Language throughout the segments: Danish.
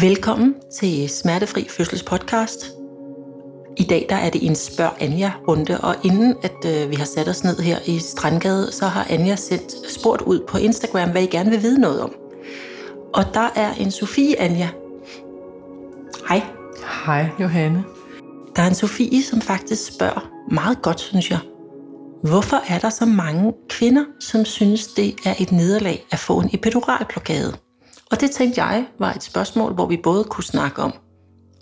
Velkommen til Smertefri Fødsels podcast. I dag der er det en spørg Anja runde, og inden at øh, vi har sat os ned her i Strandgade, så har Anja sendt spurgt ud på Instagram, hvad I gerne vil vide noget om. Og der er en Sofie Anja. Hej. Hej Johanne. Der er en Sofie, som faktisk spørger meget godt, synes jeg. Hvorfor er der så mange kvinder, som synes, det er et nederlag at få en epiduralblokade? Og det tænkte jeg var et spørgsmål, hvor vi både kunne snakke om,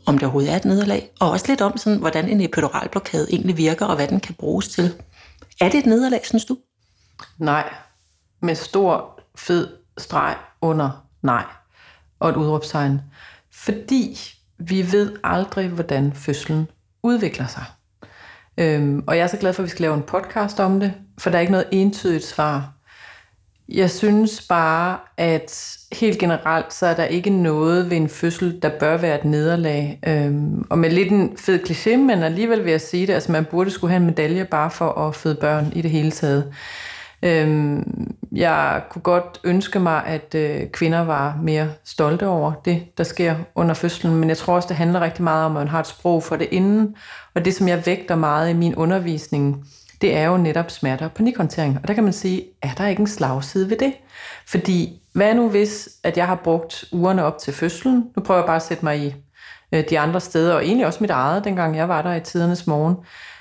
om det overhovedet er et nederlag, og også lidt om, sådan, hvordan en epiduralblokade egentlig virker, og hvad den kan bruges til. Er det et nederlag, synes du? Nej. Med stor, fed streg under nej. Og et udråbstegn. Fordi vi ved aldrig, hvordan fødslen udvikler sig. Øhm, og jeg er så glad for, at vi skal lave en podcast om det, for der er ikke noget entydigt svar. Jeg synes bare, at helt generelt, så er der ikke noget ved en fødsel, der bør være et nederlag. Øhm, og med lidt en fed kliché, men alligevel vil jeg sige det, altså man burde skulle have en medalje bare for at føde børn i det hele taget. Øhm, jeg kunne godt ønske mig, at øh, kvinder var mere stolte over det, der sker under fødslen, men jeg tror også, det handler rigtig meget om, at man har et sprog for det inden, og det, som jeg vægter meget i min undervisning, det er jo netop smerte og panikhåndtering. Og der kan man sige, er der ikke en slagside ved det? Fordi hvad nu hvis, at jeg har brugt ugerne op til fødslen? Nu prøver jeg bare at sætte mig i øh, de andre steder, og egentlig også mit eget, dengang jeg var der i tidernes morgen.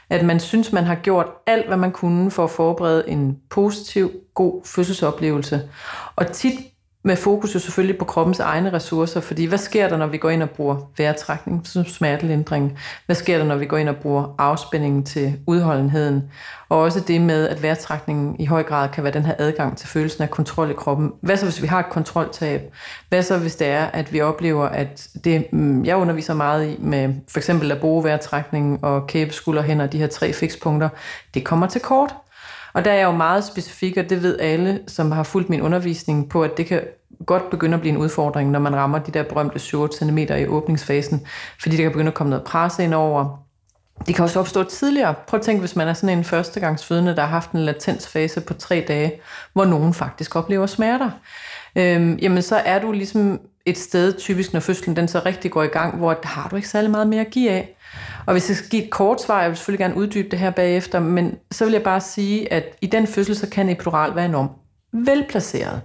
At man synes, man har gjort alt, hvad man kunne for at forberede en positiv, god fødselsoplevelse. Og tit med fokus jo selvfølgelig på kroppens egne ressourcer, fordi hvad sker der, når vi går ind og bruger vejrtrækning som smertelindring? Hvad sker der, når vi går ind og bruger afspændingen til udholdenheden? Og også det med, at vejrtrækningen i høj grad kan være den her adgang til følelsen af kontrol i kroppen. Hvad så, hvis vi har et kontroltab? Hvad så, hvis det er, at vi oplever, at det, mm, jeg underviser meget i med for eksempel bruge vejrtrækning og kæbe, skulder, hænder, de her tre fikspunkter, det kommer til kort. Og der er jeg jo meget specifik, og det ved alle, som har fulgt min undervisning på, at det kan godt begynde at blive en udfordring, når man rammer de der berømte 7 cm i åbningsfasen, fordi der kan begynde at komme noget pres ind over. Det kan også opstå tidligere. Prøv at tænke, hvis man er sådan en førstegangsfødende, der har haft en latensfase på tre dage, hvor nogen faktisk oplever smerter. Øhm, jamen så er du ligesom et sted, typisk når fødslen den så rigtig går i gang, hvor har du ikke særlig meget mere at give af. Og hvis jeg skal give et kort svar, jeg vil selvfølgelig gerne uddybe det her bagefter, men så vil jeg bare sige, at i den fødsel, så kan epidural være enormt velplaceret.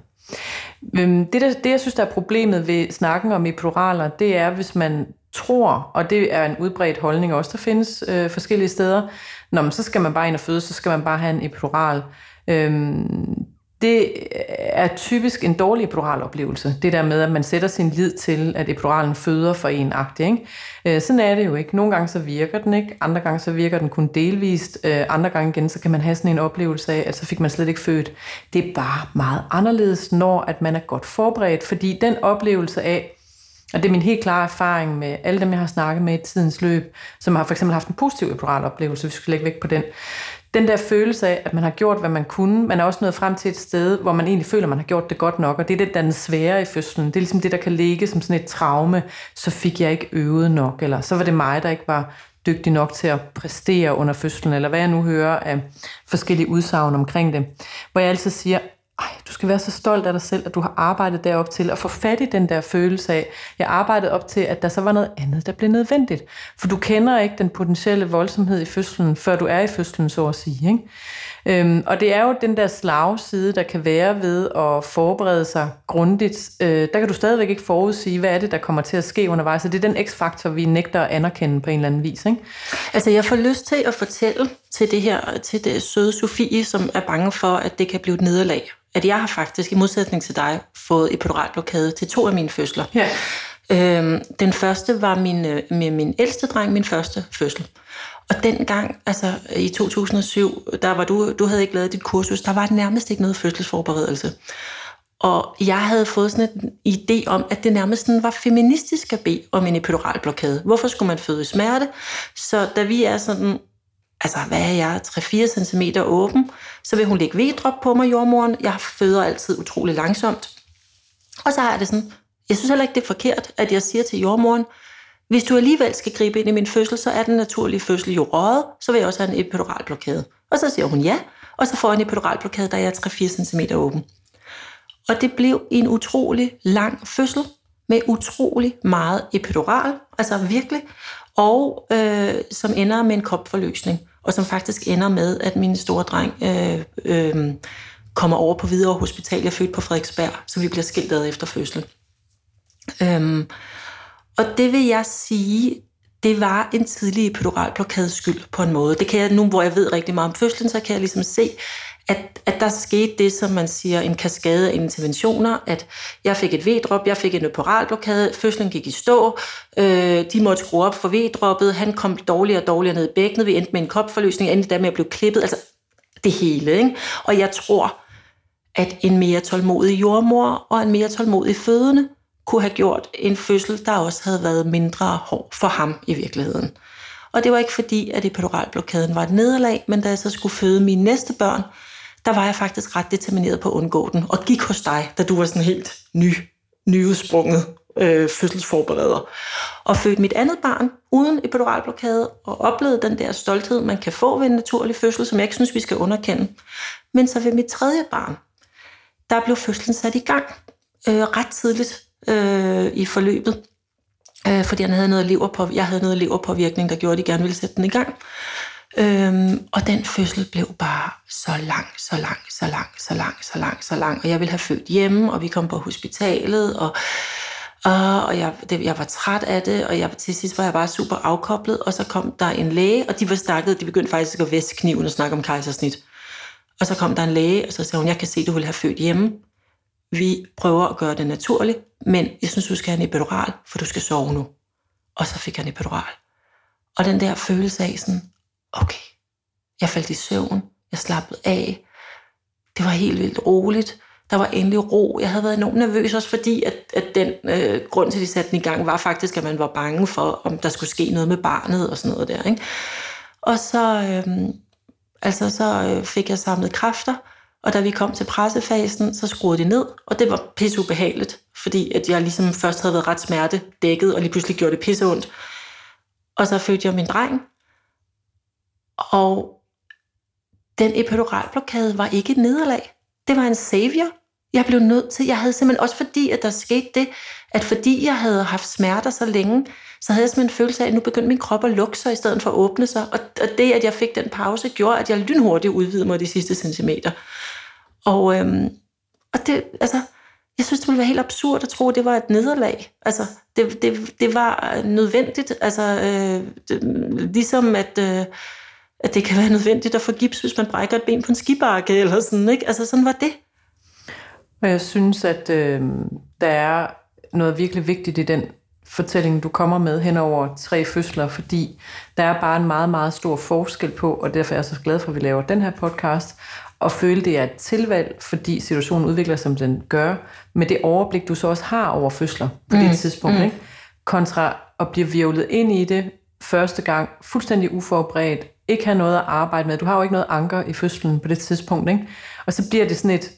Øhm, det, der, det, jeg synes, der er problemet ved snakken om epiduraler, det er, hvis man tror, og det er en udbredt holdning også, der findes øh, forskellige steder, når man, så skal man bare ind og føde, så skal man bare have en epidural. Øhm, det øh, er typisk en dårlig epiduraloplevelse. Det der med, at man sætter sin lid til, at epiduralen føder for en agtig. Ikke? Øh, sådan er det jo ikke. Nogle gange så virker den ikke, andre gange så virker den kun delvist, øh, andre gange igen, så kan man have sådan en oplevelse af, at så fik man slet ikke født. Det er bare meget anderledes, når at man er godt forberedt, fordi den oplevelse af, og det er min helt klare erfaring med alle dem, jeg har snakket med i tidens løb, som har for eksempel haft en positiv epiduraloplevelse, hvis vi skal lægge væk på den, den der følelse af, at man har gjort, hvad man kunne, man er også nået frem til et sted, hvor man egentlig føler, at man har gjort det godt nok, og det er det, der er den svære i fødslen. Det er ligesom det, der kan ligge som sådan et traume, så fik jeg ikke øvet nok, eller så var det mig, der ikke var dygtig nok til at præstere under fødslen, eller hvad jeg nu hører af forskellige udsagn omkring det. Hvor jeg altid siger, ej, du skal være så stolt af dig selv, at du har arbejdet derop til at få fat i den der følelse af, jeg arbejdede op til, at der så var noget andet, der blev nødvendigt. For du kender ikke den potentielle voldsomhed i fødslen, før du er i fødslen, så at sige. Ikke? Øhm, og det er jo den der slagside, der kan være ved at forberede sig grundigt. Øh, der kan du stadigvæk ikke forudsige, hvad er det, der kommer til at ske undervejs. Så det er den x-faktor, vi nægter at anerkende på en eller anden vis. Ikke? Altså jeg får lyst til at fortælle til det her, til det søde Sofie, som er bange for, at det kan blive et nederlag at jeg har faktisk, i modsætning til dig, fået epiduralblokade til to af mine fødsler. Ja. Øhm, den første var min, øh, med min ældste dreng, min første fødsel. Og dengang, altså i 2007, der var du, du havde ikke lavet dit kursus, der var nærmest ikke noget fødselsforberedelse. Og jeg havde fået sådan en idé om, at det nærmest sådan var feministisk at bede om en epiduralblokade. Hvorfor skulle man føde i smerte? Så da vi er sådan altså hvad er jeg, 3-4 cm åben, så vil hun lægge V-drop på mig, jordmoren. Jeg føder altid utrolig langsomt. Og så har jeg det sådan, jeg synes heller ikke, det er forkert, at jeg siger til jordmoren, hvis du alligevel skal gribe ind i min fødsel, så er den naturlige fødsel jo røget, så vil jeg også have en epiduralblokade. Og så siger hun ja, og så får jeg en epiduralblokade, der er 3-4 cm åben. Og det blev en utrolig lang fødsel, med utrolig meget epidural, altså virkelig, og øh, som ender med en kopforløsning, og som faktisk ender med, at min store dreng øh, øh, kommer over på Hvidovre Hospital. Jeg er født på Frederiksberg, så vi bliver skilt ad efter fødslen. Øhm, og det vil jeg sige, det var en tidlig epiduralblokades skyld på en måde. Det kan jeg, nu hvor jeg ved rigtig meget om fødslen, så kan jeg ligesom se, at, at der skete det, som man siger, en kaskade af interventioner, at jeg fik et V-drop, jeg fik en epiduralblokade, fødslen gik i stå, øh, de måtte skrue op for V-droppet, han kom dårligere og dårligere ned i bækkenet, vi endte med en kopforløsning, endte der med at blive klippet, altså det hele. Ikke? Og jeg tror, at en mere tålmodig jordmor og en mere tålmodig fødende kunne have gjort en fødsel, der også havde været mindre hård for ham i virkeligheden. Og det var ikke fordi, at epiduralblokaden var et nederlag, men da jeg så skulle føde mine næste børn, der var jeg faktisk ret determineret på at undgå den, og gik hos dig, da du var sådan helt ny, nyudsprunget øh, fødselsforbereder. Og fødte mit andet barn uden epiduralblokade, og oplevede den der stolthed, man kan få ved en naturlig fødsel, som jeg ikke synes, vi skal underkende. Men så ved mit tredje barn, der blev fødslen sat i gang øh, ret tidligt øh, i forløbet, øh, fordi han havde noget leverpå, jeg havde noget leverpåvirkning, der gjorde, at de gerne ville sætte den i gang. Øhm, og den fødsel blev bare så lang, så lang, så lang, så lang, så lang, så lang. Og jeg ville have født hjemme, og vi kom på hospitalet, og, og, og jeg, det, jeg var træt af det, og jeg, til sidst var jeg bare super afkoblet, og så kom der en læge, og de var snakket, de begyndte faktisk at væske kniven og snakke om kejsersnit. Og så kom der en læge, og så sagde hun, jeg kan se, du vil have født hjemme. Vi prøver at gøre det naturligt, men jeg synes, du skal have en epidural, for du skal sove nu. Og så fik jeg en epidural. Og den der følelse af sådan, okay, jeg faldt i søvn, jeg slappede af, det var helt vildt roligt, der var endelig ro. Jeg havde været enormt nervøs også, fordi at, at den øh, grund til, at de satte den i gang, var faktisk, at man var bange for, om der skulle ske noget med barnet og sådan noget der. Ikke? Og så, øh, altså, så øh, fik jeg samlet kræfter, og da vi kom til pressefasen, så skruede de ned, og det var pisse ubehageligt, fordi at jeg ligesom først havde været ret smerte dækket, og lige pludselig gjorde det pisse ondt. Og så fødte jeg min dreng, og den epiduralblokade var ikke et nederlag. Det var en savior. Jeg blev nødt til, jeg havde simpelthen også fordi, at der skete det, at fordi jeg havde haft smerter så længe, så havde jeg simpelthen en følelse af, at nu begyndte min krop at lukke sig, i stedet for at åbne sig. Og, det, at jeg fik den pause, gjorde, at jeg lynhurtigt udvidede mig de sidste centimeter. Og, øhm, og det, altså, jeg synes, det ville være helt absurd at tro, at det var et nederlag. Altså, det, det, det var nødvendigt. Altså, øh, det, ligesom at, øh, at det kan være nødvendigt at få gips, hvis man brækker et ben på en skibakke, eller sådan, ikke? Altså, sådan var det. Og jeg synes, at øh, der er noget virkelig vigtigt i den fortælling, du kommer med hen over tre fødsler, fordi der er bare en meget, meget stor forskel på, og derfor er jeg så glad for, at vi laver den her podcast, og føle, det er et tilvalg, fordi situationen udvikler som den gør, med det overblik, du så også har over fødsler på mm. det tidspunkt, mm. ikke? kontra at blive virvlet ind i det første gang, fuldstændig uforberedt, ikke have noget at arbejde med. Du har jo ikke noget anker i fødslen på det tidspunkt, ikke? Og så bliver det sådan et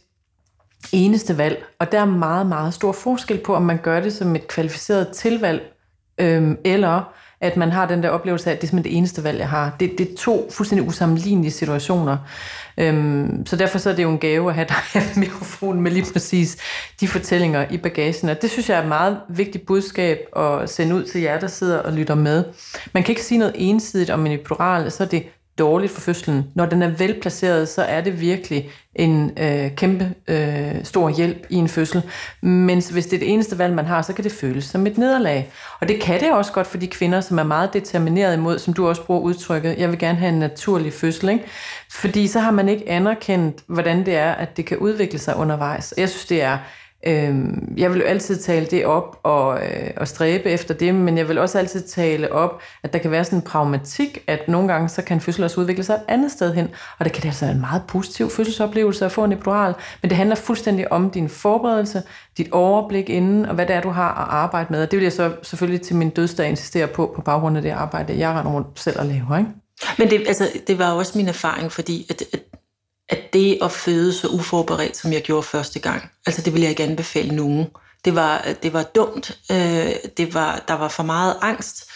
eneste valg, og der er meget, meget stor forskel på, om man gør det som et kvalificeret tilvalg, øhm, eller at man har den der oplevelse af, at det er simpelthen det eneste valg, jeg har. Det, det er to fuldstændig usammenlignelige situationer. Øhm, så derfor så er det jo en gave at have dig mikrofonen med lige præcis de fortællinger i bagagen. Og det synes jeg er et meget vigtigt budskab at sende ud til jer, der sidder og lytter med. Man kan ikke sige noget ensidigt om en epidural, så er det dårligt for fødslen. Når den er velplaceret, så er det virkelig en øh, kæmpe øh, stor hjælp i en fødsel. Men hvis det er det eneste valg, man har, så kan det føles som et nederlag. Og det kan det også godt for de kvinder, som er meget determineret imod, som du også bruger udtrykket, jeg vil gerne have en naturlig fødsel. Ikke? Fordi så har man ikke anerkendt, hvordan det er, at det kan udvikle sig undervejs. Jeg synes, det er Øh, jeg vil jo altid tale det op og, øh, og stræbe efter det, men jeg vil også altid tale op, at der kan være sådan en pragmatik, at nogle gange så kan fødsel også udvikle sig et andet sted hen, og det kan det altså være en meget positiv fødselsoplevelse at få en epidural, men det handler fuldstændig om din forberedelse, dit overblik inden, og hvad det er, du har at arbejde med, og det vil jeg så selvfølgelig til min dødsdag insistere på, på baggrund af det arbejde, jeg render rundt selv og laver, ikke? Men det, altså, det var også min erfaring, fordi at, at at det at føde så uforberedt, som jeg gjorde første gang, altså det vil jeg ikke anbefale nogen. Det var, det var dumt, øh, det var, der var for meget angst,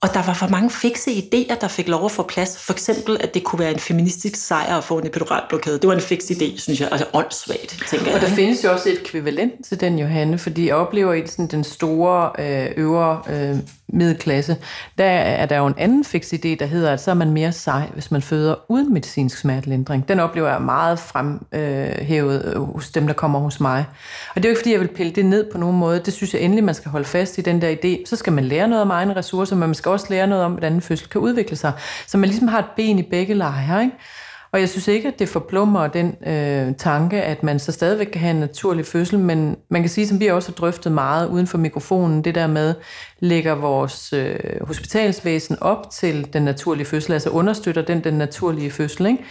Og der var for mange fikse idéer, der fik lov at få plads. For eksempel, at det kunne være en feministisk sejr at få en epiduralblokade. Det var en fiks idé, synes jeg. Altså åndssvagt, tænker og jeg. der ikke? findes jo også et ekvivalent til den, Johanne, fordi jeg oplever i sådan den store øh, øvre øh, middelklasse, der er der jo en anden fix idé, der hedder, at så er man mere sej, hvis man føder uden medicinsk smertelindring. Den oplever jeg meget fremhævet øh, hos dem, der kommer hos mig. Og det er jo ikke, fordi jeg vil pille det ned på nogen måde. Det synes jeg endelig, man skal holde fast i den der idé. Så skal man lære noget om egne ressourcer, men man skal også lære noget om, hvordan en fødsel kan udvikle sig. Så man ligesom har et ben i begge lejre, ikke? Og jeg synes ikke, at det forplummer den øh, tanke, at man så stadigvæk kan have en naturlig fødsel, men man kan sige, som vi også har drøftet meget uden for mikrofonen, det der med, lægger vores øh, hospitalsvæsen op til den naturlige fødsel, altså understøtter den den naturlige fødsel. Ikke?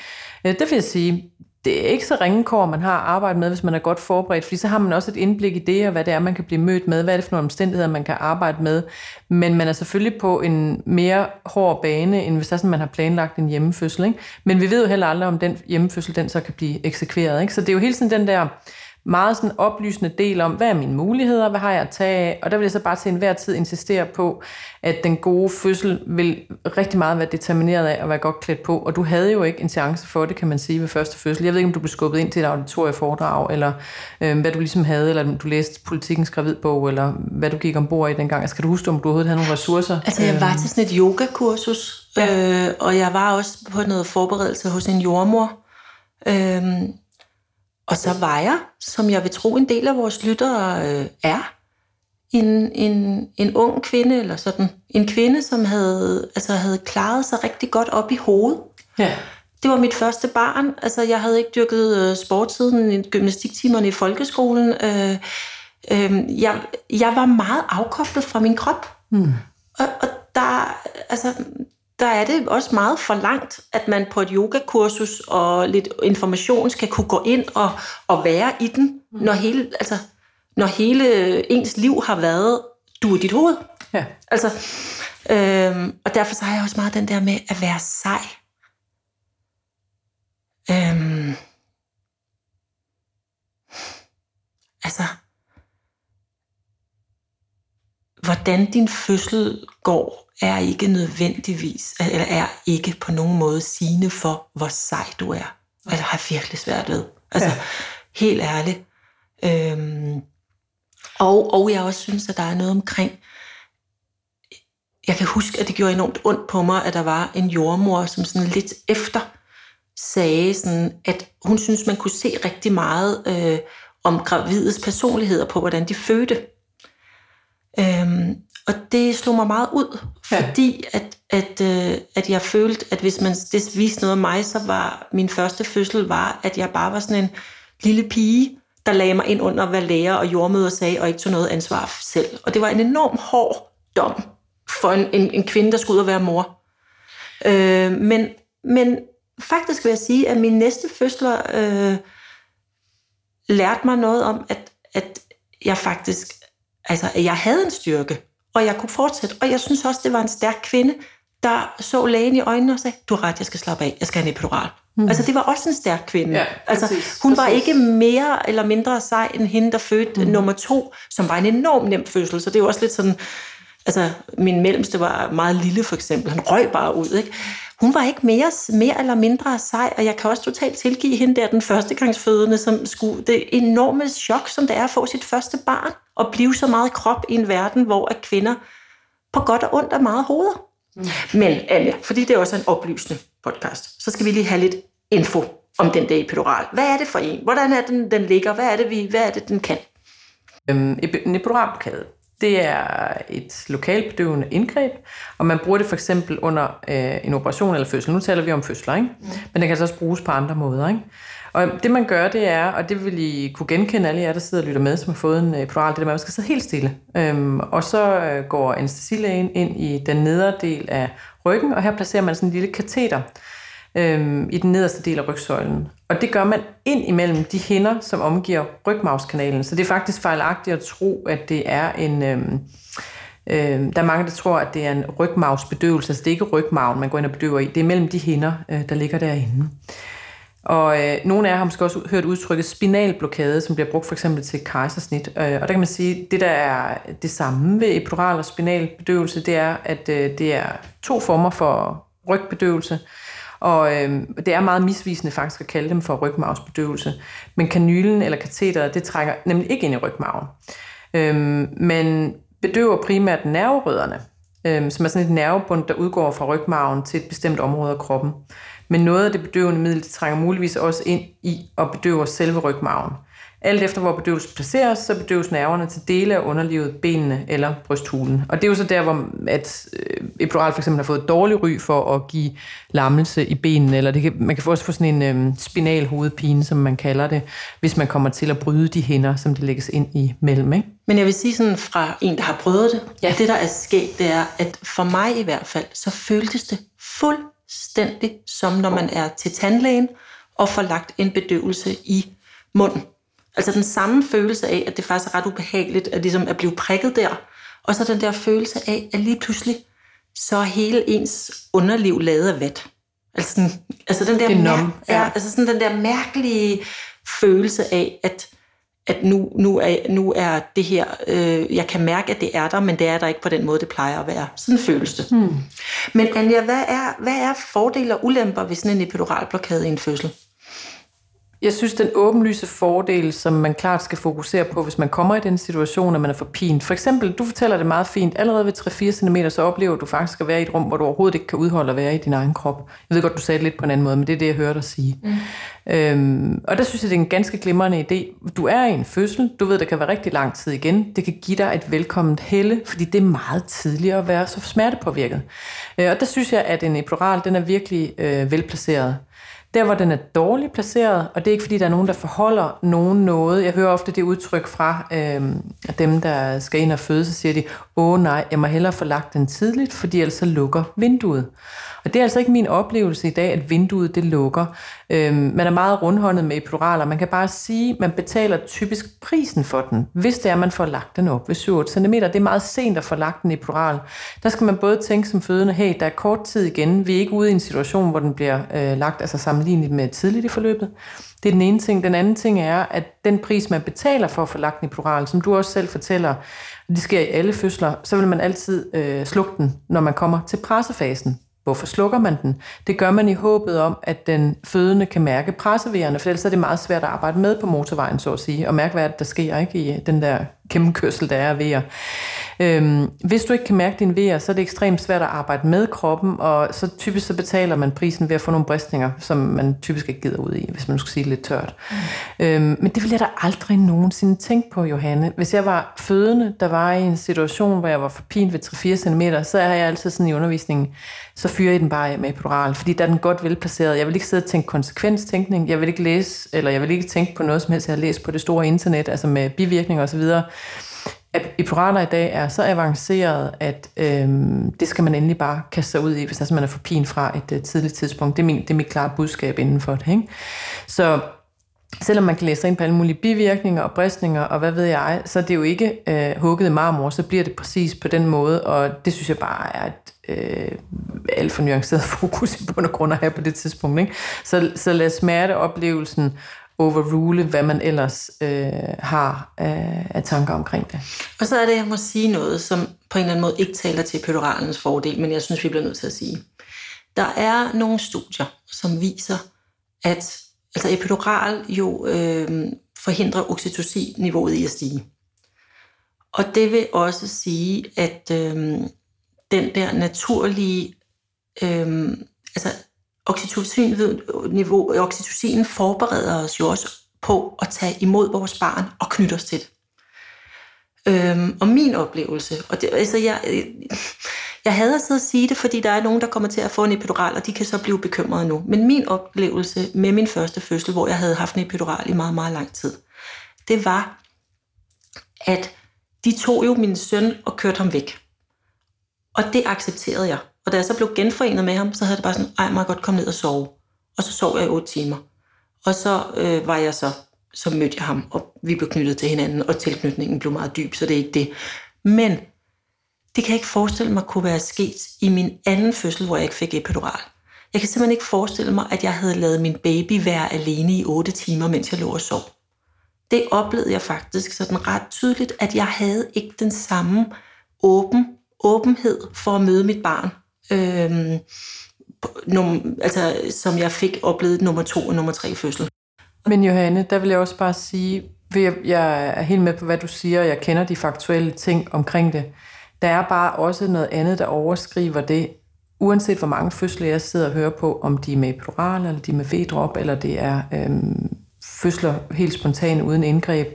Øh, det vil jeg sige, det er ikke så ringe kår, man har arbejdet med, hvis man er godt forberedt, fordi så har man også et indblik i det, og hvad det er, man kan blive mødt med, hvad er det for nogle omstændigheder, man kan arbejde med. Men man er selvfølgelig på en mere hård bane, end hvis det er sådan, man har planlagt en hjemmefødsel. Ikke? Men vi ved jo heller aldrig, om den hjemmefødsel, den så kan blive eksekveret. Ikke? Så det er jo hele tiden den der meget sådan oplysende del om, hvad er mine muligheder, hvad har jeg at tage af, og der vil jeg så bare til enhver tid insistere på, at den gode fødsel vil rigtig meget være determineret af at være godt klædt på, og du havde jo ikke en chance for det, kan man sige, ved første fødsel. Jeg ved ikke, om du blev skubbet ind til et auditorieforedrag, eller øh, hvad du ligesom havde, eller om du læste politikens gravidbog, eller hvad du gik ombord i dengang. Skal du huske, om du overhovedet havde nogle ressourcer? Altså, jeg var til sådan et yogakursus, ja. øh, og jeg var også på noget forberedelse hos en jordmor. Øh, og så var jeg, som jeg vil tro en del af vores lyttere øh, er, en, en, en ung kvinde, eller sådan en kvinde, som havde, altså, havde klaret sig rigtig godt op i hovedet. Ja. Det var mit første barn. Altså, jeg havde ikke dyrket øh, sport siden gymnastiktimerne i folkeskolen. Øh, øh, jeg, jeg var meget afkoblet fra min krop. Mm. Og, og der, altså, der er det også meget for langt, at man på et yogakursus og lidt information skal kunne gå ind og, og være i den, mm. når, hele, altså, når hele ens liv har været, du er dit hoved. Ja. Altså, øhm, og derfor så har jeg også meget den der med at være sej. Øhm, altså, hvordan din fødsel går, er ikke nødvendigvis, eller er ikke på nogen måde sigende for, hvor sej du er. Og det har jeg virkelig svært ved. Altså, ja. helt ærligt. Øhm, og, og jeg også synes, at der er noget omkring, jeg kan huske, at det gjorde enormt ondt på mig, at der var en jordmor, som sådan lidt efter sagde, sådan, at hun synes, man kunne se rigtig meget øh, om gravides personligheder på, hvordan de fødte. Øhm, og det slog mig meget ud, fordi ja. at, at, øh, at jeg følte, at hvis man det viste noget af mig, så var min første fødsel var, at jeg bare var sådan en lille pige, der lagde mig ind under, hvad læger og jordmøder sagde, og ikke tog noget ansvar selv. Og det var en enorm hård dom for en, en, en kvinde, der skulle ud og være mor. Øh, men, men faktisk vil jeg sige, at min næste fødsler øh, lærte mig noget om, at, at jeg faktisk, altså at jeg havde en styrke, og jeg kunne fortsætte. Og jeg synes også, det var en stærk kvinde, der så lægen i øjnene og sagde, du har ret, jeg skal slappe af, jeg skal have en epidural. Mm. Altså det var også en stærk kvinde. Ja, altså, præcis, hun præcis. var ikke mere eller mindre sej end hende, der fødte mm. nummer to, som var en enorm nem fødsel. Så det er jo også lidt sådan, altså min mellemste var meget lille for eksempel, han røg bare ud, ikke? Hun var ikke mere, mere eller mindre sej, og jeg kan også totalt tilgive hende der, den førstegangsfødende, som skulle, det enorme chok, som det er at få sit første barn, og blive så meget krop i en verden, hvor at kvinder på godt og ondt er meget hoveder. Mm. Men Anja, fordi det er også en oplysende podcast, så skal vi lige have lidt info om den der epidural. Hvad er det for en? Hvordan er den, den ligger? Hvad er det, vi, hvad er det den kan? Øhm, en epiduralblokade, det er et lokalbedøvende indgreb, og man bruger det for eksempel under øh, en operation eller fødsel. Nu taler vi om fødsler, ikke? Mm. men det kan altså også bruges på andre måder. Ikke? Og det man gør, det er, og det vil I kunne genkende alle jer, der sidder og lytter med, som har fået en epidural, det er, at man skal sidde helt stille. Øhm, og så øh, går anestesilægen ind i den nedre del af ryggen, og her placerer man sådan en lille kateter øhm, i den nederste del af rygsøjlen. Og det gør man ind imellem de hinder, som omgiver rygmavskanalen. Så det er faktisk fejlagtigt at tro, at det er en... Øhm, øh, der er mange, der tror, at det er en rygmavsbedøvelse. Altså det er ikke rygmaven, man går ind og bedøver i. Det er mellem de hinder, øh, der ligger derinde. Og øh, nogle af jer har måske også hørt udtrykket spinalblokade, som bliver brugt for eksempel til kejsersnit. Øh, og der kan man sige, at det der er det samme ved epidural og spinalbedøvelse, det er, at øh, det er to former for rygbedøvelse. Og øh, det er meget misvisende faktisk at kalde dem for rygmavsbedøvelse. Men kanylen eller kateteret, det trækker nemlig ikke ind i rygmagen. Øh, men bedøver primært nerverødderne, øh, som er sådan et nervebund, der udgår fra rygmagen til et bestemt område af kroppen. Men noget af det bedøvende middel, det trænger muligvis også ind i og bedøver selve rygmagen. Alt efter hvor bedøvelsen placeres, så bedøves nerverne til dele af underlivet, benene eller brysthulen. Og det er jo så der, hvor at øh, epidural for eksempel har fået dårlig ry for at give lammelse i benene, eller det kan, man kan også få sådan en øhm, spinal hovedpine, som man kalder det, hvis man kommer til at bryde de hænder, som det lægges ind i mellem. Ikke? Men jeg vil sige sådan fra en, der har prøvet det, ja. at det, der er sket, det er, at for mig i hvert fald, så føltes det fuldstændig som når man er til tandlægen og får lagt en bedøvelse i munden. Altså den samme følelse af, at det faktisk er ret ubehageligt at, ligesom at blive prikket der, og så den der følelse af, at lige pludselig, så er hele ens underliv lavet af vat. Altså, sådan, altså den der, mær- ja. Ja, altså sådan den der mærkelige følelse af, at, at nu, nu, er, nu er det her, øh, jeg kan mærke, at det er der, men det er der ikke på den måde, det plejer at være. Sådan føles det. Hmm. Men Anja, hvad er, hvad er fordele og ulemper ved sådan en epiduralblokade i en fødsel? Jeg synes, den åbenlyse fordel, som man klart skal fokusere på, hvis man kommer i den situation, at man er for pint. For eksempel, du fortæller det meget fint, allerede ved 3-4 cm, så oplever du faktisk at være i et rum, hvor du overhovedet ikke kan udholde at være i din egen krop. Jeg ved godt, du sagde det lidt på en anden måde, men det er det, jeg hørte dig sige. Mm. Øhm, og der synes jeg, det er en ganske glimrende idé. Du er i en fødsel, du ved, det kan være rigtig lang tid igen. Det kan give dig et velkomment helle, fordi det er meget tidligere at være så smertepåvirket. Øh, og der synes jeg, at en epidural, den er virkelig øh, velplaceret. Der, hvor den er dårligt placeret, og det er ikke fordi, der er nogen, der forholder nogen noget. Jeg hører ofte det udtryk fra øh, dem, der skal ind og føde, så siger de, åh nej, jeg må hellere få lagt den tidligt, fordi ellers så lukker vinduet. Og det er altså ikke min oplevelse i dag, at vinduet det lukker. Øhm, man er meget rundhåndet med epiduraler. Man kan bare sige, at man betaler typisk prisen for den, hvis det er, at man får lagt den op ved 7 cm. Det er meget sent at få lagt en epidural. Der skal man både tænke som fødende, hey, der er kort tid igen. Vi er ikke ude i en situation, hvor den bliver øh, lagt altså sammenlignet med tidligt i forløbet. Det er den ene ting. Den anden ting er, at den pris, man betaler for at få lagt en epidural, som du også selv fortæller, det sker i alle fødsler, så vil man altid øh, slukke den, når man kommer til pressefasen. Hvorfor slukker man den? Det gør man i håbet om, at den fødende kan mærke pressevejerne, for ellers er det meget svært at arbejde med på motorvejen, så at sige, og mærke, hvad der sker ikke i den der gennemkørsel, der er af vejer. Øhm, hvis du ikke kan mærke din vejer, så er det ekstremt svært at arbejde med kroppen, og så typisk så betaler man prisen ved at få nogle bristninger, som man typisk ikke gider ud i, hvis man skulle sige det lidt tørt. Mm. Øhm, men det ville jeg da aldrig nogensinde tænke på, Johanne. Hvis jeg var fødende, der var i en situation, hvor jeg var forpint ved 3-4 cm, så er jeg altid sådan i undervisningen, så fyrer jeg den bare af med epidural, fordi der er den godt velplaceret. Jeg vil ikke sidde og tænke konsekvenstænkning, jeg vil ikke læse, eller jeg vil ikke tænke på noget som helst, jeg har læst på det store internet, altså med bivirkninger osv., at epiduraler i dag er så avanceret, at øh, det skal man endelig bare kaste sig ud i, hvis altså man er for pin fra et øh, tidligt tidspunkt. Det er, min, det er mit klare budskab inden for det. Ikke? Så selvom man kan læse ind på alle mulige bivirkninger og bristninger og hvad ved jeg, så er det jo ikke øh, hugget marmor, så bliver det præcis på den måde, og det synes jeg bare er et øh, alt for nuanceret fokus i bund og grund at have på det tidspunkt. Ikke? Så, så lad smerteoplevelsen overrule, hvad man ellers øh, har af, af tanker omkring det. Og så er det, jeg må sige noget, som på en eller anden måde ikke taler til pedoralens fordel, men jeg synes, vi bliver nødt til at sige. Der er nogle studier, som viser, at altså epidural jo øh, forhindrer oxytocin-niveauet i at stige. Og det vil også sige, at øh, den der naturlige øh, altså oxytocin-niveau, øh, oxytocin forbereder os jo også på at tage imod vores barn og knytte os til det. Øhm, og min oplevelse, og det, altså jeg, øh, jeg hader at sige det, fordi der er nogen, der kommer til at få en epidural, og de kan så blive bekymrede nu. Men min oplevelse med min første fødsel, hvor jeg havde haft en epidural i meget, meget lang tid, det var, at de tog jo min søn og kørte ham væk. Og det accepterede jeg. Og da jeg så blev genforenet med ham, så havde det bare sådan, ej, må jeg godt komme ned og sove. Og så sov jeg i otte timer. Og så øh, var jeg så, så mødte jeg ham, og vi blev knyttet til hinanden, og tilknytningen blev meget dyb, så det er ikke det. Men det kan jeg ikke forestille mig kunne være sket i min anden fødsel, hvor jeg ikke fik epidural. Jeg kan simpelthen ikke forestille mig, at jeg havde lavet min baby være alene i 8 timer, mens jeg lå og sov. Det oplevede jeg faktisk sådan ret tydeligt, at jeg havde ikke den samme åben, åbenhed for at møde mit barn. Øhm, num, altså, som jeg fik oplevet nummer to og nummer tre fødsel. Men Johanne, der vil jeg også bare sige, jeg, jeg er helt med på, hvad du siger, og jeg kender de faktuelle ting omkring det. Der er bare også noget andet, der overskriver det, uanset hvor mange fødsler jeg sidder og hører på, om de er med plural, eller de er med V-drop, eller det er øhm, fødsler helt spontant uden indgreb.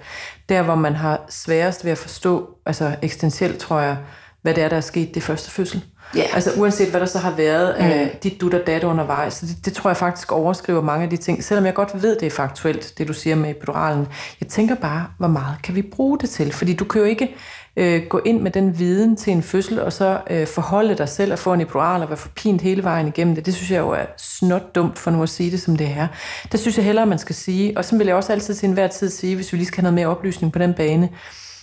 Der, hvor man har sværest ved at forstå, altså eksistentielt tror jeg, hvad det er, der er sket det første fødsel. Yeah. Altså uanset hvad der så har været mm. af dit dut og dat undervejs. Så det, det tror jeg faktisk overskriver mange af de ting. Selvom jeg godt ved, det er faktuelt, det du siger med epiduralen. Jeg tænker bare, hvor meget kan vi bruge det til? Fordi du kan jo ikke øh, gå ind med den viden til en fødsel, og så øh, forholde dig selv og få en epidural og være forpint hele vejen igennem det. Det synes jeg jo er snot dumt for nu at sige det, som det er. Det synes jeg hellere, man skal sige. Og så vil jeg også altid til enhver tid sige, hvis vi lige skal have noget mere oplysning på den bane,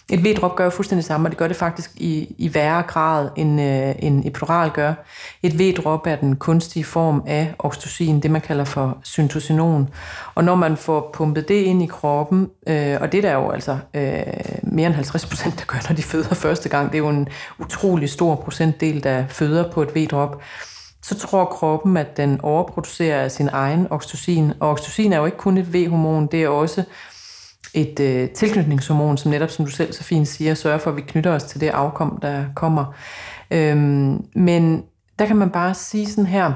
et V-drop gør jo fuldstændig samme, og det gør det faktisk i, i værre grad, end øh, en epidural gør. Et V-drop er den kunstige form af oxytocin, det man kalder for syntocinon. Og når man får pumpet det ind i kroppen, øh, og det der er jo altså øh, mere end 50 procent, der gør, når de føder første gang, det er jo en utrolig stor procentdel, der føder på et V-drop, så tror kroppen, at den overproducerer sin egen oxytocin. Og oxytocin er jo ikke kun et V-hormon, det er også et øh, tilknytningshormon, som netop, som du selv så fint siger, sørger for, at vi knytter os til det afkom, der kommer. Øhm, men der kan man bare sige sådan her,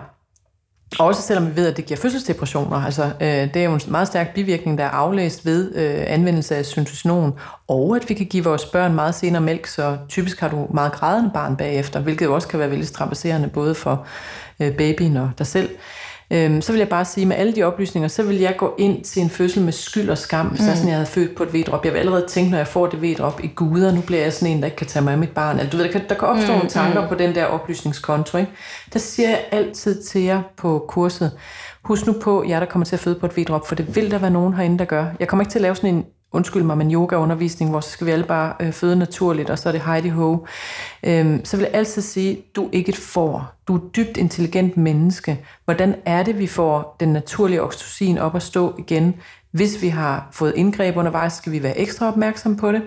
også selvom vi ved, at det giver fødselsdepressioner, altså øh, det er jo en meget stærk bivirkning, der er aflæst ved øh, anvendelse af syntocinon, og at vi kan give vores børn meget senere mælk, så typisk har du meget grædende barn bagefter, hvilket jo også kan være vældig strapasserende både for øh, babyen og dig selv. Øhm, så vil jeg bare sige, med alle de oplysninger, så vil jeg gå ind til en fødsel med skyld og skam, hvis mm. sådan, jeg havde født på et vedrop. Jeg vil allerede tænke, når jeg får det vedrop i guder, nu bliver jeg sådan en, der ikke kan tage mig af mit barn. Altså, du ved, der kan, der kan opstå mm, nogle tanker mm. på den der oplysningskonto. Ikke? Der siger jeg altid til jer på kurset, husk nu på, jer der kommer til at føde på et vedrop, for det vil der være nogen herinde, der gør. Jeg kommer ikke til at lave sådan en undskyld mig, men yogaundervisning, hvor så skal vi alle bare øh, føde naturligt, og så er det Heidi Ho. øh, så vil jeg altid sige, du er ikke et får. Du er et dybt intelligent menneske. Hvordan er det, vi får den naturlige oxytocin op at stå igen? Hvis vi har fået indgreb undervejs, skal vi være ekstra opmærksom på det.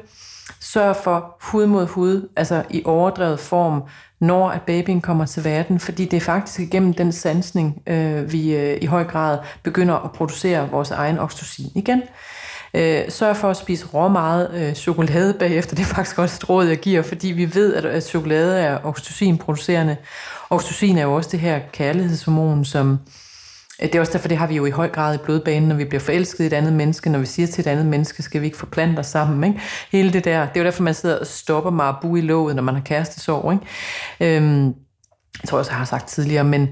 Sørg for hud mod hud, altså i overdrevet form, når at babyen kommer til verden, fordi det er faktisk igennem den sansning, øh, vi øh, i høj grad begynder at producere vores egen oxytocin igen. Øh, sørg for at spise rå meget øh, chokolade bagefter. Det er faktisk også et råd, jeg giver, fordi vi ved, at, at chokolade er oxytocin-producerende. Oxytocin er jo også det her kærlighedshormon, som øh, det er også derfor, det har vi jo i høj grad i blodbanen, når vi bliver forelsket i et andet menneske, når vi siger til et andet menneske, skal vi ikke forplante os sammen. Ikke? Hele det der, det er jo derfor, man sidder og stopper marabu i låget, når man har kærestesorg. Ikke? Øhm, jeg tror også, jeg har sagt tidligere, men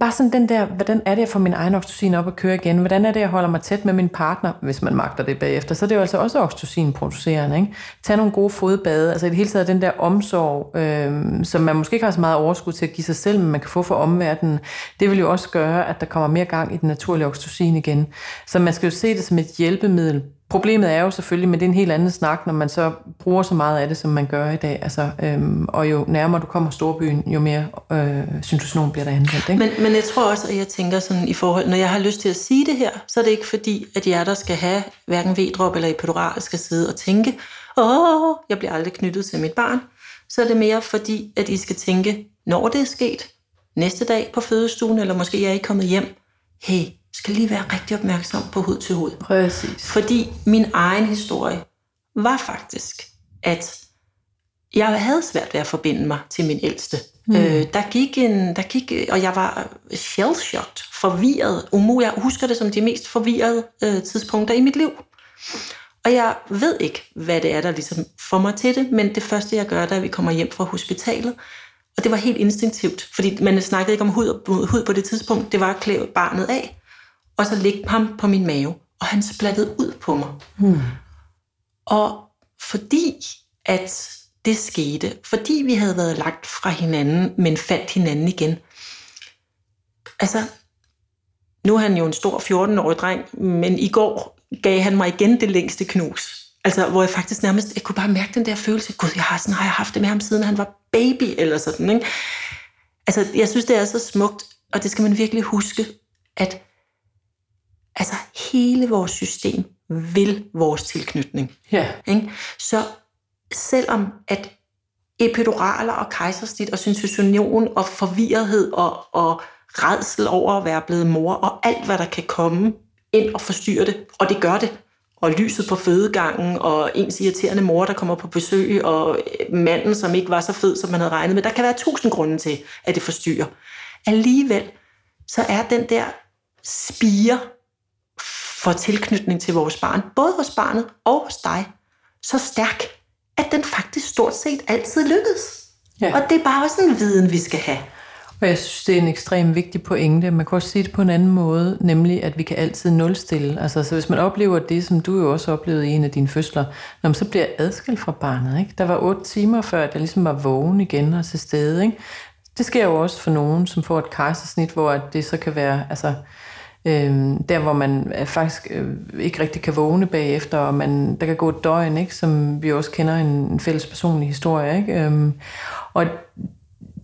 bare sådan den der, hvordan er det, jeg får min egen oxytocin op at køre igen? Hvordan er det, jeg holder mig tæt med min partner, hvis man magter det bagefter? Så er det jo altså også oxytocin-producerende. Ikke? Tag nogle gode fodbade. Altså i det hele taget den der omsorg, øh, som man måske ikke har så meget overskud til at give sig selv, men man kan få fra omverdenen, det vil jo også gøre, at der kommer mere gang i den naturlige oxytocin igen. Så man skal jo se det som et hjælpemiddel Problemet er jo selvfølgelig, men det er en helt anden snak, når man så bruger så meget af det, som man gør i dag. Altså, øhm, og jo nærmere du kommer storbyen, jo mere øh, syntocinon bliver der anvendt. Ikke? Men, men jeg tror også, at jeg tænker sådan i forhold, når jeg har lyst til at sige det her, så er det ikke fordi, at jeg der skal have hverken V-drop eller epidural, skal sidde og tænke, åh, jeg bliver aldrig knyttet til mit barn. Så er det mere fordi, at I skal tænke, når det er sket, næste dag på fødestuen, eller måske er I kommet hjem, hey, skal lige være rigtig opmærksom på hud til hud. Præcis. Fordi min egen historie var faktisk, at jeg havde svært ved at forbinde mig til min ældste. Mm. Øh, der gik en, der gik, og jeg var shell-shocked, forvirret, umulig. Jeg husker det som de mest forvirrede øh, tidspunkter i mit liv. Og jeg ved ikke, hvad det er, der ligesom får mig til det, men det første, jeg gør, da vi kommer hjem fra hospitalet, og det var helt instinktivt, fordi man snakkede ikke om hud, hud på det tidspunkt, det var at klæde barnet af og så lægge ham på min mave, og han splattede ud på mig. Hmm. Og fordi at det skete, fordi vi havde været lagt fra hinanden, men fandt hinanden igen. Altså, nu er han jo en stor 14-årig dreng, men i går gav han mig igen det længste knus. Altså, hvor jeg faktisk nærmest, jeg kunne bare mærke den der følelse, gud, jeg har, sådan, har jeg haft det med ham, siden han var baby, eller sådan, ikke? Altså, jeg synes, det er så smukt, og det skal man virkelig huske, at altså hele vores system vil vores tilknytning. Ja. Ikke? Så selvom at epiduraler og kejsersnit og sensation og forvirrethed og, og redsel over at være blevet mor og alt, hvad der kan komme ind og forstyrre det, og det gør det, og lyset på fødegangen, og ens irriterende mor, der kommer på besøg, og manden, som ikke var så fed, som man havde regnet med. Der kan være tusind grunde til, at det forstyrrer. Alligevel, så er den der spire for tilknytning til vores barn, både hos barnet og hos dig, så stærk, at den faktisk stort set altid lykkes. Ja. Og det er bare også en viden, vi skal have. Og jeg synes, det er en ekstremt vigtig pointe. Man kan også sige det på en anden måde, nemlig at vi kan altid nulstille. Altså, så hvis man oplever det, som du jo også oplevede i en af dine fødsler, når man så bliver adskilt fra barnet. Ikke? Der var otte timer før, at jeg ligesom var vågen igen og til stede. Ikke? Det sker jo også for nogen, som får et kejsersnit, hvor det så kan være... Altså, Øhm, der hvor man øh, faktisk øh, ikke rigtig kan vågne bagefter, og man, der kan gå et døgn, ikke, som vi også kender en, en fælles personlig historie. Ikke? Øhm, og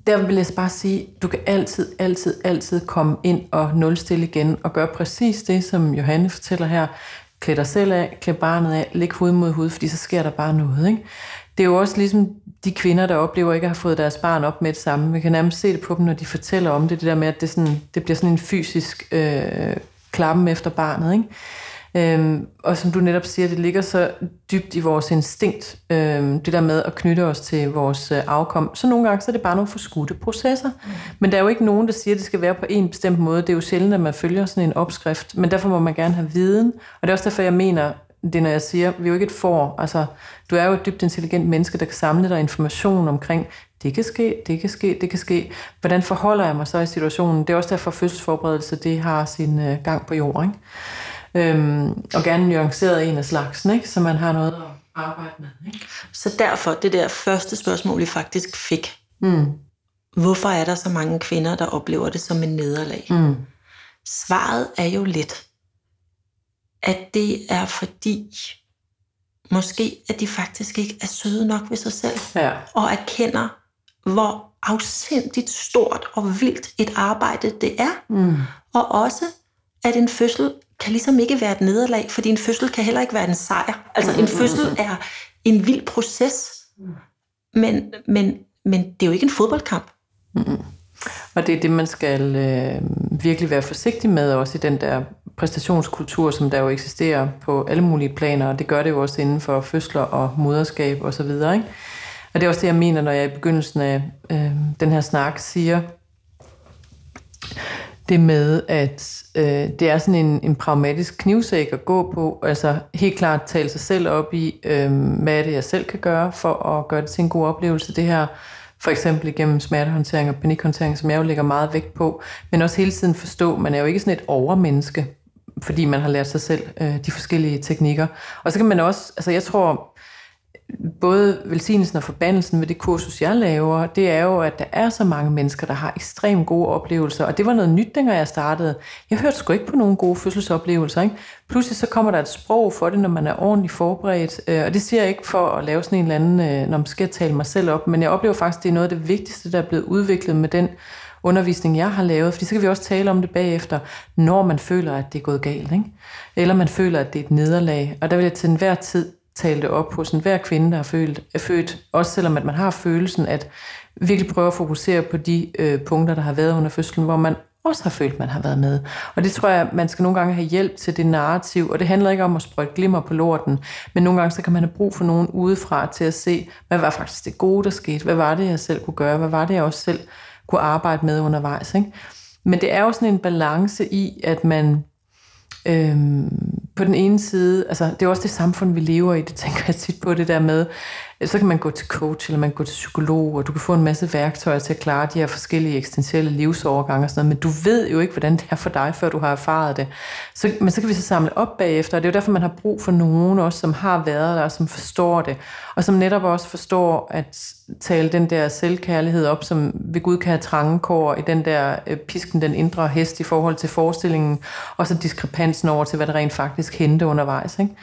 der vil jeg bare sige, du kan altid, altid, altid komme ind og nulstille igen, og gøre præcis det, som Johanne fortæller her. Klæd dig selv af, klæd barnet af, læg hud mod hud, fordi så sker der bare noget. Ikke? Det er jo også ligesom de kvinder, der oplever ikke at have fået deres barn op med det samme. Vi kan nærmest se det på dem, når de fortæller om det, det der med, at det, sådan, det bliver sådan en fysisk øh, klappen efter barnet. Ikke? Øhm, og som du netop siger, det ligger så dybt i vores instinkt, øhm, det der med at knytte os til vores øh, afkom. Så nogle gange så er det bare nogle forskudte processer. Mm. Men der er jo ikke nogen, der siger, at det skal være på en bestemt måde. Det er jo sjældent, at man følger sådan en opskrift. Men derfor må man gerne have viden. Og det er også derfor, jeg mener, det når jeg siger, vi er jo ikke et for. Altså, du er jo et dybt intelligent menneske, der kan samle dig information omkring, det kan ske, det kan ske, det kan ske. Hvordan forholder jeg mig så i situationen? Det er også derfor, fødselsforberedelse det har sin øh, gang på jorden. Ikke? Øhm, og gerne nuanceret en af slagsen, ikke? så man har noget at arbejde med. Ikke? Så derfor, det der første spørgsmål, vi faktisk fik. Mm. Hvorfor er der så mange kvinder, der oplever det som en nederlag? Mm. Svaret er jo lidt, at det er fordi, måske at de faktisk ikke er søde nok ved sig selv, ja. og erkender, hvor afsindigt stort og vildt et arbejde det er. Mm. Og også, at en fødsel kan ligesom ikke være et nederlag, fordi en fødsel kan heller ikke være en sejr. Altså en fødsel er en vild proces, men, men, men det er jo ikke en fodboldkamp. Mm. Og det er det, man skal øh, virkelig være forsigtig med, også i den der præstationskultur, som der jo eksisterer på alle mulige planer, og det gør det jo også inden for fødsler og moderskab osv. Og, ikke? og det er også det, jeg mener, når jeg i begyndelsen af øh, den her snak siger, det med, at øh, det er sådan en, en pragmatisk knivsæk at gå på, altså helt klart tale sig selv op i, øh, hvad er det, jeg selv kan gøre for at gøre det til en god oplevelse, det her, for eksempel igennem smertehåndtering og panikhåndtering, som jeg jo lægger meget vægt på, men også hele tiden forstå, man er jo ikke sådan et overmenneske, fordi man har lært sig selv øh, de forskellige teknikker. Og så kan man også, altså jeg tror, både velsignelsen og forbandelsen ved det kursus, jeg laver, det er jo, at der er så mange mennesker, der har ekstremt gode oplevelser. Og det var noget nyt, dengang jeg startede. Jeg hørte sgu ikke på nogen gode fødselsoplevelser. Ikke? Pludselig så kommer der et sprog for det, når man er ordentligt forberedt. Øh, og det siger jeg ikke for at lave sådan en eller anden, øh, når man skal tale mig selv op, men jeg oplever faktisk, det er noget af det vigtigste, der er blevet udviklet med den undervisning, jeg har lavet, fordi så kan vi også tale om det bagefter, når man føler, at det er gået galt, ikke? eller man føler, at det er et nederlag. Og der vil jeg til enhver tid tale det op hos enhver kvinde, der har følt, er født, også selvom at man har følelsen, at virkelig prøve at fokusere på de øh, punkter, der har været under fødslen, hvor man også har følt, man har været med. Og det tror jeg, man skal nogle gange have hjælp til det narrativ, og det handler ikke om at sprøjte glimmer på lorten, men nogle gange så kan man have brug for nogen udefra til at se, hvad var faktisk det gode, der skete, hvad var det, jeg selv kunne gøre, hvad var det, jeg også selv kunne arbejde med undervejs. Ikke? Men det er jo sådan en balance i, at man øhm, på den ene side, altså det er også det samfund, vi lever i, det tænker jeg tit på, det der med, så kan man gå til coach, eller man kan gå til psykolog, og du kan få en masse værktøjer til at klare de her forskellige eksistentielle livsovergange og sådan noget, men du ved jo ikke, hvordan det er for dig, før du har erfaret det. Så, men så kan vi så samle op bagefter, og det er jo derfor, man har brug for nogen også, som har været der, og som forstår det, og som netop også forstår at tale den der selvkærlighed op, som ved Gud kan have trangekår i den der øh, pisken, den indre hest i forhold til forestillingen, og så diskrepansen over til, hvad der rent faktisk hente undervejs. Ikke?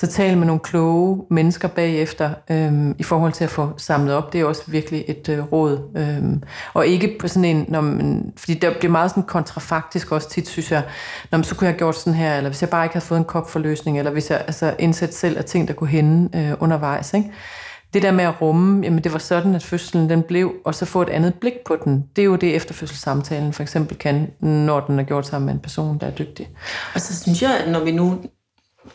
Så tal med nogle kloge mennesker bagefter øhm, i forhold til at få samlet op. Det er også virkelig et øh, råd. Øhm, og ikke på sådan en, når man, fordi der bliver meget sådan kontrafaktisk også tit, synes jeg, når man, så kunne jeg have gjort sådan her, eller hvis jeg bare ikke havde fået en kop for løsning, eller hvis jeg altså, indsat selv af ting, der kunne hænde øh, undervejs. Ikke? det der med at rumme, jamen det var sådan, at fødslen den blev, og så få et andet blik på den, det er jo det efterfødselssamtalen for eksempel kan, når den er gjort sammen med en person, der er dygtig. Og så synes jeg, at når vi nu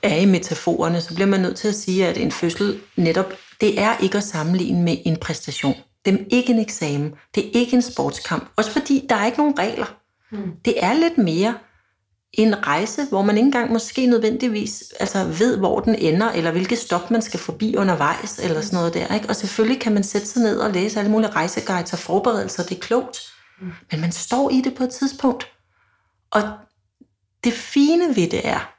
er i metaforerne, så bliver man nødt til at sige, at en fødsel netop, det er ikke at sammenligne med en præstation. Det er ikke en eksamen. Det er ikke en sportskamp. Også fordi der er ikke nogen regler. Mm. Det er lidt mere en rejse, hvor man ikke engang måske nødvendigvis altså ved, hvor den ender, eller hvilket stop man skal forbi undervejs, eller sådan noget der. Ikke? Og selvfølgelig kan man sætte sig ned og læse alle mulige rejseguides og forberedelser, det er klogt. Mm. Men man står i det på et tidspunkt. Og det fine ved det er,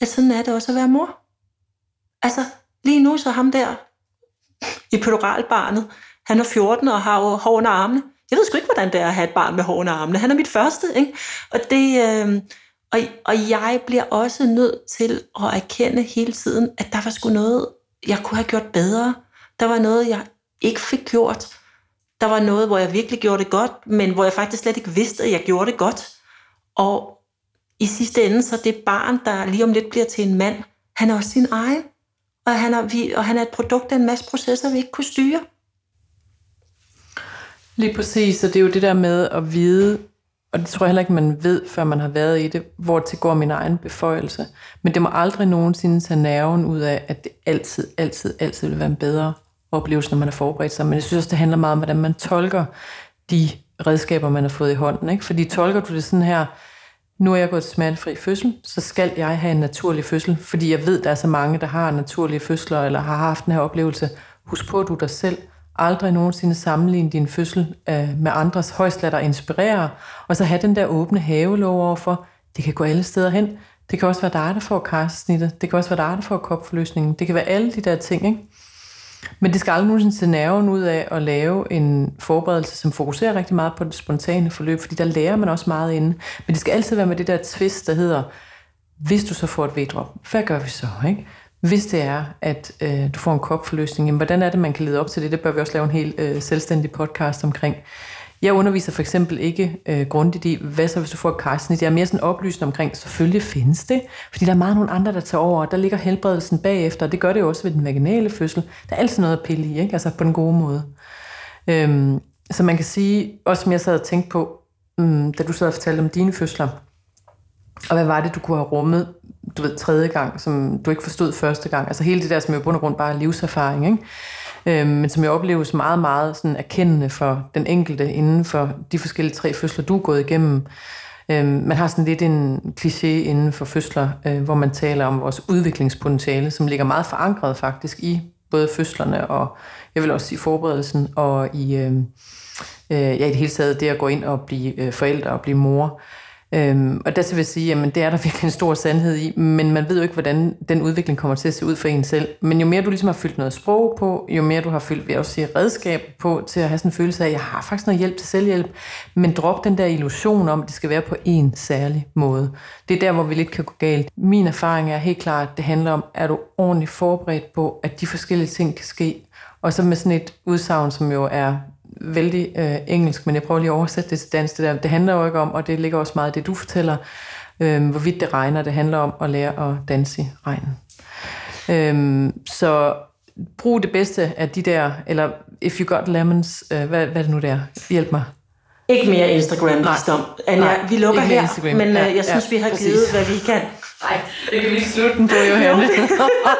at sådan er det også at være mor. Altså, lige nu så ham der, i pædoralbarnet, han er 14 og har hår under armene. Jeg ved sgu ikke, hvordan det er at have et barn med hår under armene. Han er mit første, ikke? Og det... Øh, og, og jeg bliver også nødt til at erkende hele tiden, at der var sgu noget, jeg kunne have gjort bedre. Der var noget, jeg ikke fik gjort. Der var noget, hvor jeg virkelig gjorde det godt, men hvor jeg faktisk slet ikke vidste, at jeg gjorde det godt. Og i sidste ende, så det barn, der lige om lidt bliver til en mand, han er også sin egen. Og han er, vi, og han er et produkt af en masse processer, vi ikke kunne styre. Lige præcis, og det er jo det der med at vide, og det tror jeg heller ikke, man ved, før man har været i det, hvor til går min egen beføjelse. Men det må aldrig nogensinde tage nerven ud af, at det altid, altid, altid vil være en bedre oplevelse, når man er forberedt sig. Men jeg synes også, det handler meget om, hvordan man tolker de redskaber, man har fået i hånden. Ikke? Fordi tolker du det sådan her, nu er jeg gået til smertefri fødsel, så skal jeg have en naturlig fødsel, fordi jeg ved, der er så mange, der har naturlige fødsler, eller har haft den her oplevelse. Husk på, at du dig selv aldrig nogensinde sammenligne din fødsel øh, med andres højst lad dig inspirere, og så have den der åbne havelov overfor, det kan gå alle steder hen. Det kan også være dig, der får karsesnittet. Det kan også være dig, der får kopforløsningen. Det kan være alle de der ting, ikke? Men det skal aldrig nogensinde se nerven ud af at lave en forberedelse, som fokuserer rigtig meget på det spontane forløb, fordi der lærer man også meget inde. Men det skal altid være med det der twist, der hedder, hvis du så får et vedrop, hvad gør vi så? Ikke? Hvis det er, at øh, du får en kopforløsning, jamen, hvordan er det, man kan lede op til det? Det bør vi også lave en helt øh, selvstændig podcast omkring. Jeg underviser for eksempel ikke øh, grundigt i, hvad så hvis du får et kejsersnit. Jeg er mere sådan oplysende omkring, selvfølgelig findes det, fordi der er meget nogle andre, der tager over, og der ligger helbredelsen bagefter, og det gør det jo også ved den vaginale fødsel. Der er altid noget at pille i, ikke? altså på den gode måde. Øhm, så man kan sige, også som jeg sad og tænkte på, um, da du sad og fortalte om dine fødsler, og hvad var det, du kunne have rummet, du ved, tredje gang, som du ikke forstod første gang? Altså hele det der, som jo bund og grund bare er livserfaring, ikke? Øh, men som jeg opleves meget, meget sådan erkendende for den enkelte inden for de forskellige tre fødsler, du er gået igennem. Øh, man har sådan lidt en kliché inden for fødsler, øh, hvor man taler om vores udviklingspotentiale, som ligger meget forankret faktisk i både fødslerne og jeg vil også sige forberedelsen og i, øh, øh, ja, i det hele taget det at gå ind og blive øh, forældre og blive mor. Øhm, og der vil jeg sige, at det er der virkelig en stor sandhed i, men man ved jo ikke, hvordan den udvikling kommer til at se ud for en selv. Men jo mere du ligesom har fyldt noget sprog på, jo mere du har fyldt, vil jeg også sige, redskab på, til at have sådan en følelse af, at jeg har faktisk noget hjælp til selvhjælp, men drop den der illusion om, at det skal være på en særlig måde. Det er der, hvor vi lidt kan gå galt. Min erfaring er helt klart, at det handler om, er du ordentligt forberedt på, at de forskellige ting kan ske, og så med sådan et udsagn, som jo er vældig øh, engelsk, men jeg prøver lige at oversætte det til dansk. Det, der. det handler jo ikke om, og det ligger også meget i det, du fortæller, øh, hvorvidt det regner. Det handler om at lære at danse i regnen. Øh, så brug det bedste af de der, eller if you got lemons, øh, hvad, hvad er det nu der? Hjælp mig. Ikke mere Instagram, visdom. Anja, vi lukker her, Instagram. men øh, ja, jeg synes, ja, vi har præcis. givet, hvad vi kan. Nej, det kan vi ikke slutte den på, Johanne.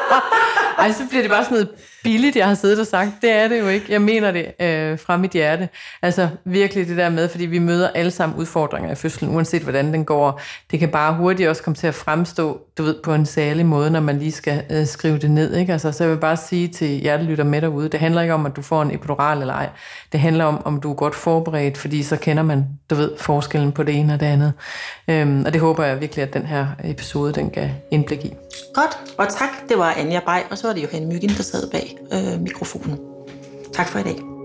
Ej, så bliver det bare sådan noget billigt, jeg har siddet og sagt. Det er det jo ikke. Jeg mener det øh, fra mit hjerte. Altså virkelig det der med, fordi vi møder alle sammen udfordringer i fødslen, uanset hvordan den går. Det kan bare hurtigt også komme til at fremstå, du ved, på en særlig måde, når man lige skal øh, skrive det ned. Ikke? Altså, så jeg vil bare sige til hjertelytter med derude, det handler ikke om, at du får en epidural eller ej. Det handler om, om du er godt forberedt, fordi så kender man, du ved, forskellen på det ene og det andet. Øhm, og det håber jeg virkelig, at den her episode, den kan indblik i. Godt, og tak. Det var Anja Bay, og så var det Johan Myggen, der sad bag øh, mikrofonen. Tak for i dag.